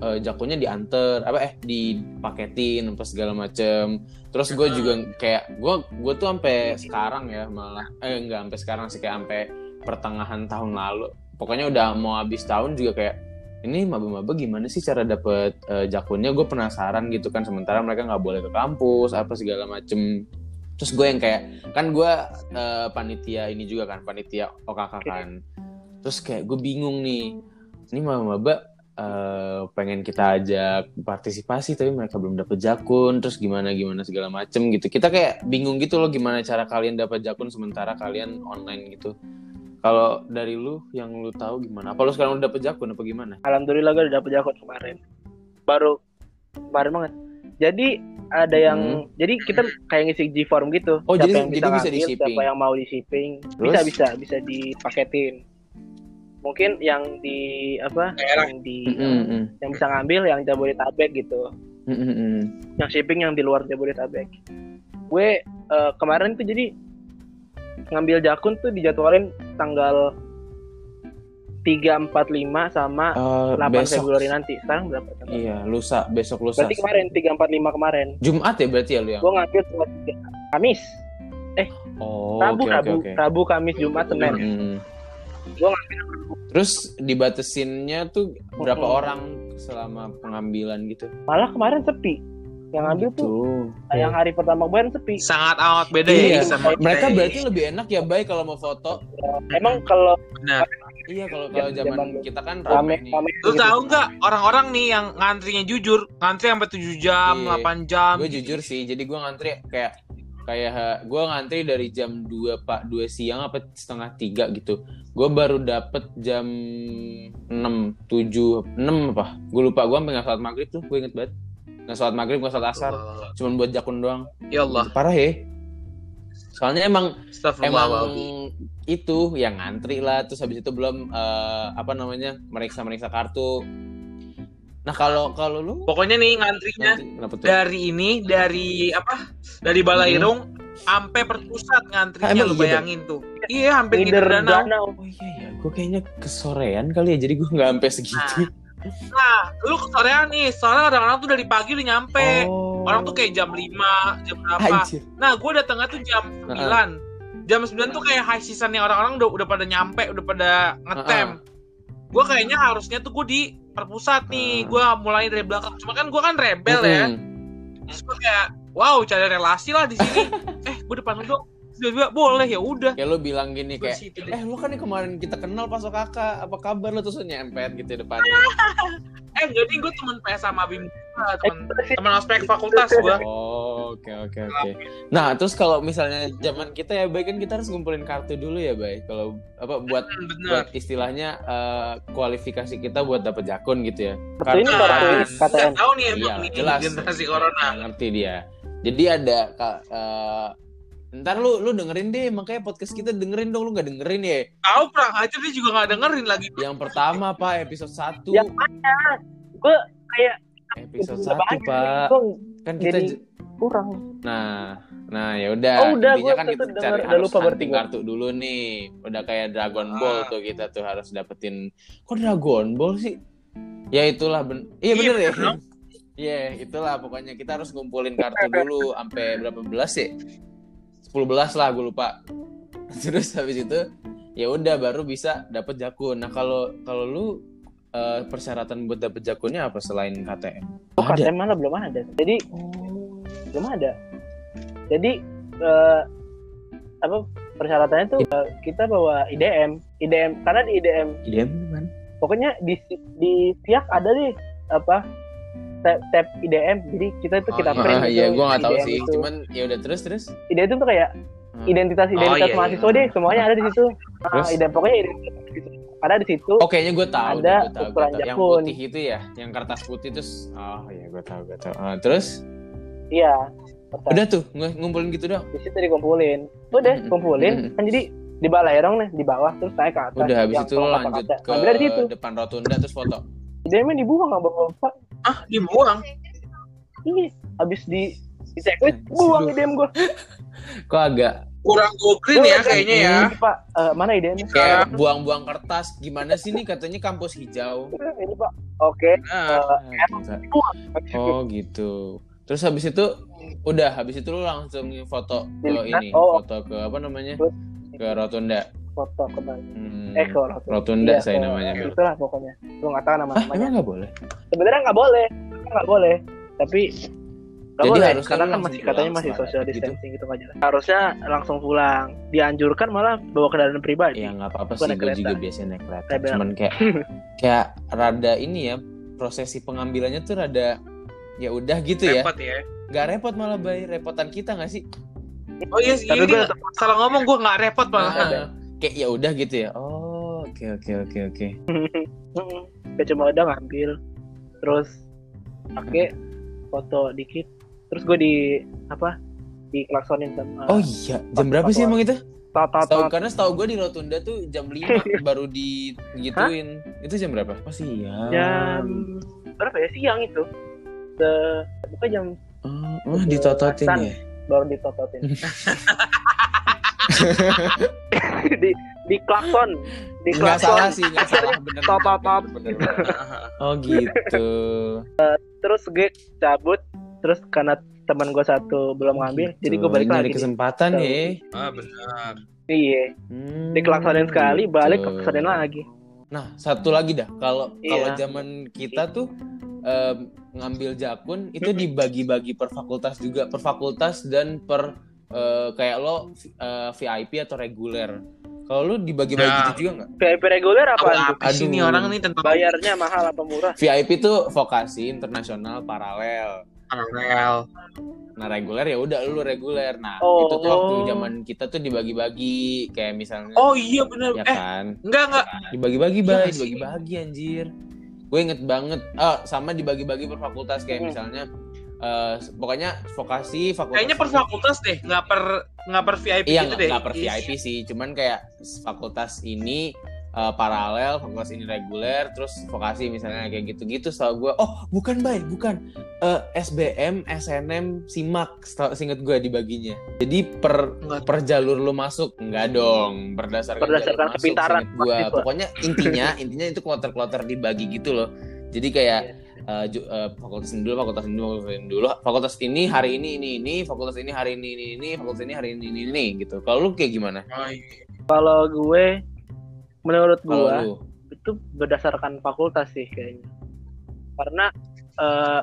eh, jakunnya diantar apa eh dipaketin apa segala macem terus gue juga kayak gue gue tuh sampai sekarang ya malah eh enggak sampai sekarang sih kayak sampai pertengahan tahun lalu pokoknya udah mau habis tahun juga kayak ini maba-maba gimana sih cara dapet eh, jakunnya? Gue penasaran gitu kan sementara mereka nggak boleh ke kampus apa segala macem. Terus gue yang kayak kan gue eh, panitia ini juga kan panitia OKK kan. Terus kayak gue bingung nih ini maba-maba eh, pengen kita ajak partisipasi tapi mereka belum dapet jakun terus gimana gimana segala macem gitu. Kita kayak bingung gitu loh gimana cara kalian dapat jakun sementara kalian online gitu kalau dari lu yang lu tahu gimana apa lu sekarang udah dapet jakun apa gimana Alhamdulillah gue udah dapet jakun kemarin. Baru kemarin banget. Jadi ada yang jadi kita kayak ngisi G form gitu. Hmm. Oh, siapa jadi- yang jadi bisa bisa ngambil, di-shipping. siapa yang mau di shipping. Bisa Terus? bisa bisa dipaketin. Mungkin yang di apa? Daerah. Yang di Mm-mm. yang bisa ngambil yang Jabodetabek gitu. Mm-mm. Yang shipping yang di luar Jabodetabek. Gue eh, kemarin tuh jadi ngambil jakun tuh dijadwalin tanggal 3, 4, 5 sama Eh, 8 besok Februari nanti. Sekarang berapa tanggal? iya lusa besok lusa Berarti kemarin 3, 4, 5 kemarin. Jumat ya berarti ya lu yang Gue ngambil tanggal 3. Kamis. oh Rabu, oke Rabu, oke oke Rabu, Kamis, Jumat, Senin. Mm-mm. Gue ngambil terus dibatesinnya tuh berapa Mm-mm. orang selama pengambilan gitu malah kemarin sepi. Yang ngambil tuh Tuh. yang hari pertama kemarin sepi. Sangat amat beda Iya, ya sama mereka kita. berarti lebih enak ya baik kalau mau foto Emang kalau Benar. iya kalau kalau Zaman- zaman zaman kita kan rame rame nih rame Lu gitu. tahu nggak orang-orang nih yang ngantrinya jujur, ngantri sampai 7 jam, Iya. 8 jam. gue jujur sih jadi gue ngantri kayak kayak gue ngantri dari jam 2 pak 2 siang apa setengah tiga gitu gue baru dapet jam 6 7 6 apa gue lupa gue sampai nggak sholat maghrib tuh gue inget banget nggak sholat maghrib nggak sholat asar Allah. cuman buat jakun doang Ya Allah, parah ya soalnya emang emang itu yang ngantri lah terus habis itu belum eh, apa namanya meriksa meriksa kartu nah kalau kalau lu Pokoknya nih ngantrinya tuh dari ini, dari apa? Dari Balairung sampai perpusat Ah, ngantrinya emang lu iya, bayangin tuh. Iya, hampir ngider danau. danau. Oh iya ya, gue kayaknya kesorean kali ya, jadi gue nggak sampai segitu. Nah, lu kesorean nih, soalnya orang-orang tuh dari pagi udah nyampe. Oh. Orang tuh kayak jam 5, jam berapa. Anjir. Nah, gue datangnya tuh jam 9. Jam 9 tuh kayak high seasonnya orang-orang udah udah pada nyampe, udah pada ngetem. Gue kayaknya harusnya tuh gue di perpusat nih. Heeh. Gue mulai dari belakang. Cuma kan gue kan rebel ya. Mm-mm. Terus gue kayak, wow, cari relasi lah di sini. eh, gue depan lu dong. Terus Tiba-tiba boleh ya udah. Kayak lo bilang gini kayak, eh lo kan nih kemarin kita kenal pas kakak, apa kabar lo terus nyempet gitu depannya. Eh, jadi gue temen PS sama Bim juga, Eh, temen temen ospek fakultas gue. Oh oke oke oke. Nah, terus kalau misalnya zaman kita ya, baik kan kita harus ngumpulin kartu dulu ya, baik. Kalau apa buat Hmm, bener. buat istilahnya eh, kualifikasi kita buat dapet jakun gitu ya. Kartu ini Kartu- KTM. tahu nih Iya, nih jelas. generasi corona. Ngerti dia. Jadi ada eh, Ntar lu lu dengerin deh, makanya podcast kita dengerin dong, lu gak dengerin ya? Tahu perang aja dia juga gak dengerin lagi. Yang pertama pak episode satu. Yang mana? Gue kayak episode satu pak. Kan kita Jadi, kurang. Nah, nah ya udah. Oh, udah gue kan kita denger, cari udah lupa berarti kartu dulu nih. Udah kayak Dragon ah. Ball tuh kita tuh harus dapetin. Kok Dragon Ball sih? Ya itulah ben. Iya, iya bener ya. Iya, yeah, itulah pokoknya kita harus ngumpulin kartu dulu sampai berapa belas sih? Ya? 10-11 lah gue lupa. Terus habis itu ya udah baru bisa dapat jakun. Nah kalau kalau lu uh, persyaratan buat dapat jakunnya apa selain KTM oh. KTM mana? Belum ada. Jadi oh. belum ada. Jadi uh, apa persyaratannya tuh uh, kita bawa IDM IDM karena di IDM IDM kan pokoknya di di siak ada nih apa tab, tab IDM. Jadi kita itu Oh, kita iya. print Ah, gitu, iya, gue nggak tahu IDM sih. itu. Cuman ya udah terus terus. IDM itu tuh kayak Hmm. identitas identitas Oh, iya, mahasiswa iya. deh, semuanya ada di situ. Nah, Terus? IDM pokoknya identitas ada di situ. Oh kayaknya gue tahu, Ada gua tahu, ukuran gua tahu. Yang putih itu ya, yang kertas putih terus. Oh iya, gue tahu, gue tahu. Ah, terus Iya. Kertas. udah tuh ng- ngumpulin gitu dong. di situ dikumpulin. Udah, kumpulin. Kan jadi di balerong nih, di bawah terus naik ke atas. Udah habis itu lanjut ke di situ. depan rotunda terus foto. IDM-nya dibuang sama bapak. Ah, dibuang. Ini habis di di checklist buang IDM gua. Kok agak Kurang go green ya kayaknya ya. Ini, Pak, eh, mana IDM-nya? kayak buang-buang kertas. Gimana sih nih katanya kampus hijau? Ini, Pak. Oke. Nah, Ah, gila. Buang. Habis itu. Oh gitu. Terus habis itu udah habis itu lu langsung foto ke ini, oh. foto ke apa namanya? Ke rotunda. Foto ke mana? Hmm, Eh, ke Rotunda. rotunda Iya, saya ke- namanya. Itulah pokoknya. Lu nggak tahu nama Hah, namanya. emang nggak boleh? Sebenarnya nggak boleh. Nggak boleh. Tapi nggak Jadi boleh harusnya karena kan masih katanya masih social gitu. distancing gitu nggak jelas. Harusnya langsung pulang. Dianjurkan malah bawa kendaraan pribadi. Ya nggak apa-apa sih, gue juga biasanya naik kereta. Cuman kayak kayak rada ini ya prosesi pengambilannya tuh rada ya udah gitu ya. repot ya. Nggak repot malah bay, repotan kita nggak sih? Oh iya sih, Tapi nggak- salah ngomong gue nggak repot malah. Ah, kayak ya udah gitu ya. Oh, oke oke oke oke. Kayak cuma udah ngambil terus pakai foto dikit terus gue di apa di klaksonin sama Oh iya, jam berapa sih emang itu? Tahu karena setahu gue di Rotunda tuh jam 5 baru digituin. Itu jam berapa? Oh siang. jam berapa ya siang itu se bukan jam Oh, oh, ditototin ya. baru ditototin di di klakson di Nggak klakson salah sih, nggak salah bener. Bener, bener, bener. Oh gitu. terus gue cabut terus karena teman gue satu belum ngambil Gitu. jadi gue balik Nyari lagi nih. kesempatan Tahu. ya. Ah benar. iya Hmm, diklaksonin sekali gitu. balik klaksonin lagi Nah, satu lagi dah. Kalau kalau Iya. zaman kita tuh em, ngambil jakun itu dibagi-bagi per fakultas juga, per fakultas dan per eh, kayak lo eh, VIP atau reguler. Kalau lu dibagi-bagi Nah. gitu juga nggak? VIP reguler apa apa sih Aduh. nih orang nih tentang bayarnya mahal apa murah VIP tuh vokasi internasional paralel. paralel. Nah reguler ya udah lu reguler. Nah Oh. itu tuh waktu zaman kita tuh dibagi-bagi kayak misalnya Oh iya benar. ya Eh kan enggak enggak. dibagi-bagi Iya bay dibagi-bagi anjir gue inget banget ah sama dibagi-bagi per fakultas kayak Hmm. misalnya eh, pokoknya vokasi fakultas Kayaknya per fakultas deh, nggak per nggak per VIP iya gitu nggak deh. nggak per VIP sih cuman kayak fakultas ini eh, paralel fakultas ini reguler terus vokasi misalnya kayak gitu-gitu setahu gue oh bukan bay bukan. Eh, SBM SNM simak singkat gue dibaginya. Jadi per Nggak. per jalur lu masuk? Enggak dong. Berdasarkan Berdasarkan kepintaran masuk, seinget gua. Mahasiswa. pokoknya intinya intinya itu kloter-kloter dibagi gitu loh. Jadi kayak Iya. Eh, ju- eh, fakultas ini dulu fakultas ini dulu fakultas ini dulu. Fakultas ini hari ini ini ini fakultas ini hari ini ini ini fakultas ini hari ini ini ini gitu. Kalau lu kayak gimana? Oh, iya. kalau gue menurut gue lu? itu berdasarkan fakultas sih kayaknya. Karena eh,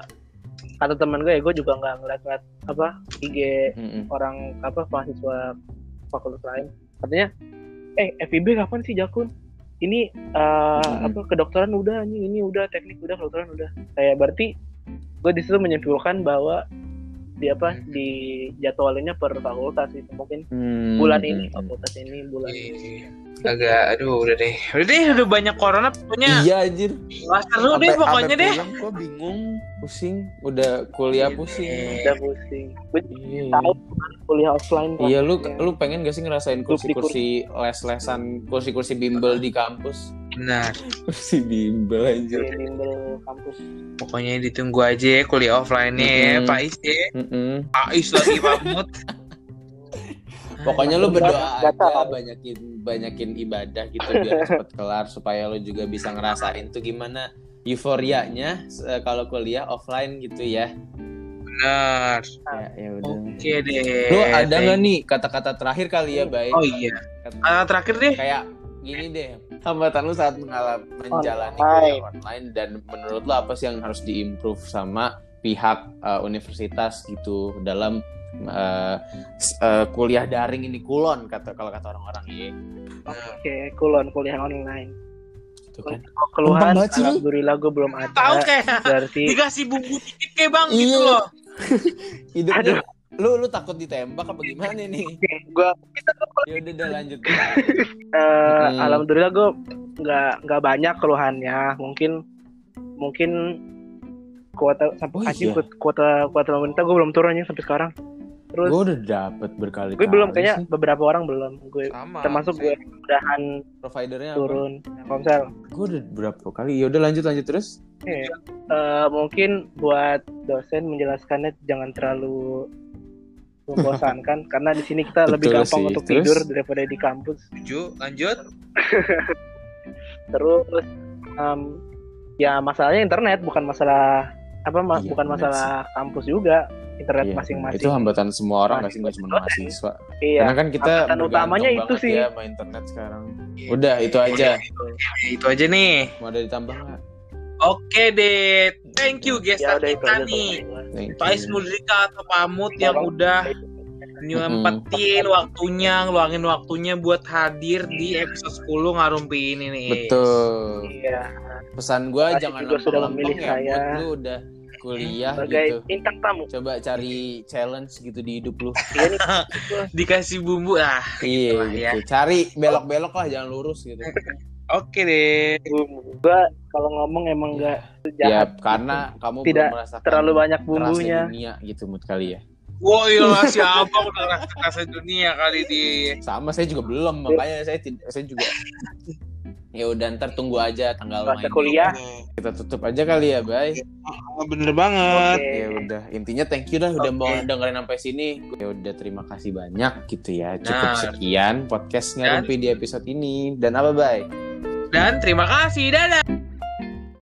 kata teman gue gue juga nggak ngeliat-ngeliat apa IG Mm-mm. orang apa mahasiswa fakultas lain. Katanya eh FIB kapan sih Jakun ini eh, Mm-mm. apa kedokteran udah anjing ini udah teknik udah kedokteran udah kayak berarti gue di situ menyimpulkan bahwa di apa di jadwalinnya per fakultas itu mungkin Hmm, bulan ini hmm, hmm. fakultas ini bulan ini. Iya. agak aduh udah deh udah deh udah banyak corona pokoknya Iya anjir. Wah, seru deh pokoknya deh Gua bingung, pusing, udah kuliah Iya. pusing. udah pusing gue Iya. tahu kan kuliah offline kan. Iya lu Ya. lu pengen gak sih ngerasain kursi-kursi les-lesan kursi-kursi bimbel di kampus? Benar Kursi bimbel anjir. di bimbel kampus pokoknya ditunggu aja ya kuliah offline nya ya Mm-mm. Pak Is ya Mm-mm. Pak Is lagi pamut Pokoknya lu berdoa aja banyakin banyakin ibadah gitu biar cepet kelar supaya lu juga bisa ngerasain tuh gimana euforianya eh, kalau kuliah offline gitu ya. benar Ya, ya udah. oke deh Lu ada nggak nih kata-kata terakhir kali ya, Bay? oh iya kata terakhir deh Kayak gini deh, hambatan lu saat mengalami menjalani Online. kuliah online dan menurut lu apa sih yang harus diimprove sama pihak eh, universitas gitu dalam eh, s- eh, kuliah daring ini kulon kata kalau kata orang-orang ya. oke kulon kuliah online Itu kan. Kalau keluhan alhamdulillah gue belum ada tahu kayak berarti dikasih bumbu dikit kayak bang gitu Iya. loh Hidup Aduh. Lu lu takut ditembak apa gimana nih? gue Ya udah udah lanjut. eh, Hmm. alhamdulillah gue nggak nggak banyak keluhannya mungkin mungkin kuota sampai Oh, iya. kuota kuota pemerintah gue belum turun anjing sampai sekarang terus Gue udah dapet berkali-kali. gue belum kayaknya beberapa orang belum gue sama termasuk gue mudahan providernya apa? turun Komsel Gue udah berapa kali. Ya udah lanjut lanjut terus. Eh, mungkin buat dosen menjelaskannya jangan terlalu membosankan karena di sini kita lebih Betul gampang sih. untuk Terus? tidur daripada di kampus Setuju, lanjut terus em, ya masalahnya internet bukan masalah apa ma- Iya, bukan masalah kampus juga internet Iya, masing-masing Itu hambatan semua orang nggak sih nggak cuma Masing-masing. mahasiswa. iya Karena kan kita hambatan utamanya itu banget sih. ya sama internet sekarang. Udah itu aja. Ya, itu aja nih Mau ada ditambah nggak? oke deh thank you guys ya itu kita aja nih You. Mudrika atau Pamut yang udah nyempetin waktunya ngeluangin waktunya buat hadir di episode 10 ngarumpi ini nih Betul. iya Pesan gue jangan juga sudah memilih ya. saya. Lu udah kuliah sebagai gitu. bintang tamu Coba cari challenge gitu di hidup lu. iya nih dikasih bumbu ah iya lah ya. gitu. Cari belok-belok lah jangan lurus gitu. oke deh gua kalau ngomong emang nggak Ya jahat karena kamu Tidak belum merasakan terlalu banyak bumbunya dunia gitu mood kali ya. Woi lah si abang udah rasa rasa dunia kali di Sama saya juga belum makanya saya saya juga ya udah ntar tunggu aja tanggal Masa main. kuliah. Kita tutup aja kali ya, Bay. bener banget Oke. Ya udah, intinya thank you dah udah Oke. mau dengerin sampai sini. Ya udah terima kasih banyak gitu ya. Cukup Nah. sekian podcast ngarumpi di episode ini. Dan apa, Bay? dan terima kasih dadah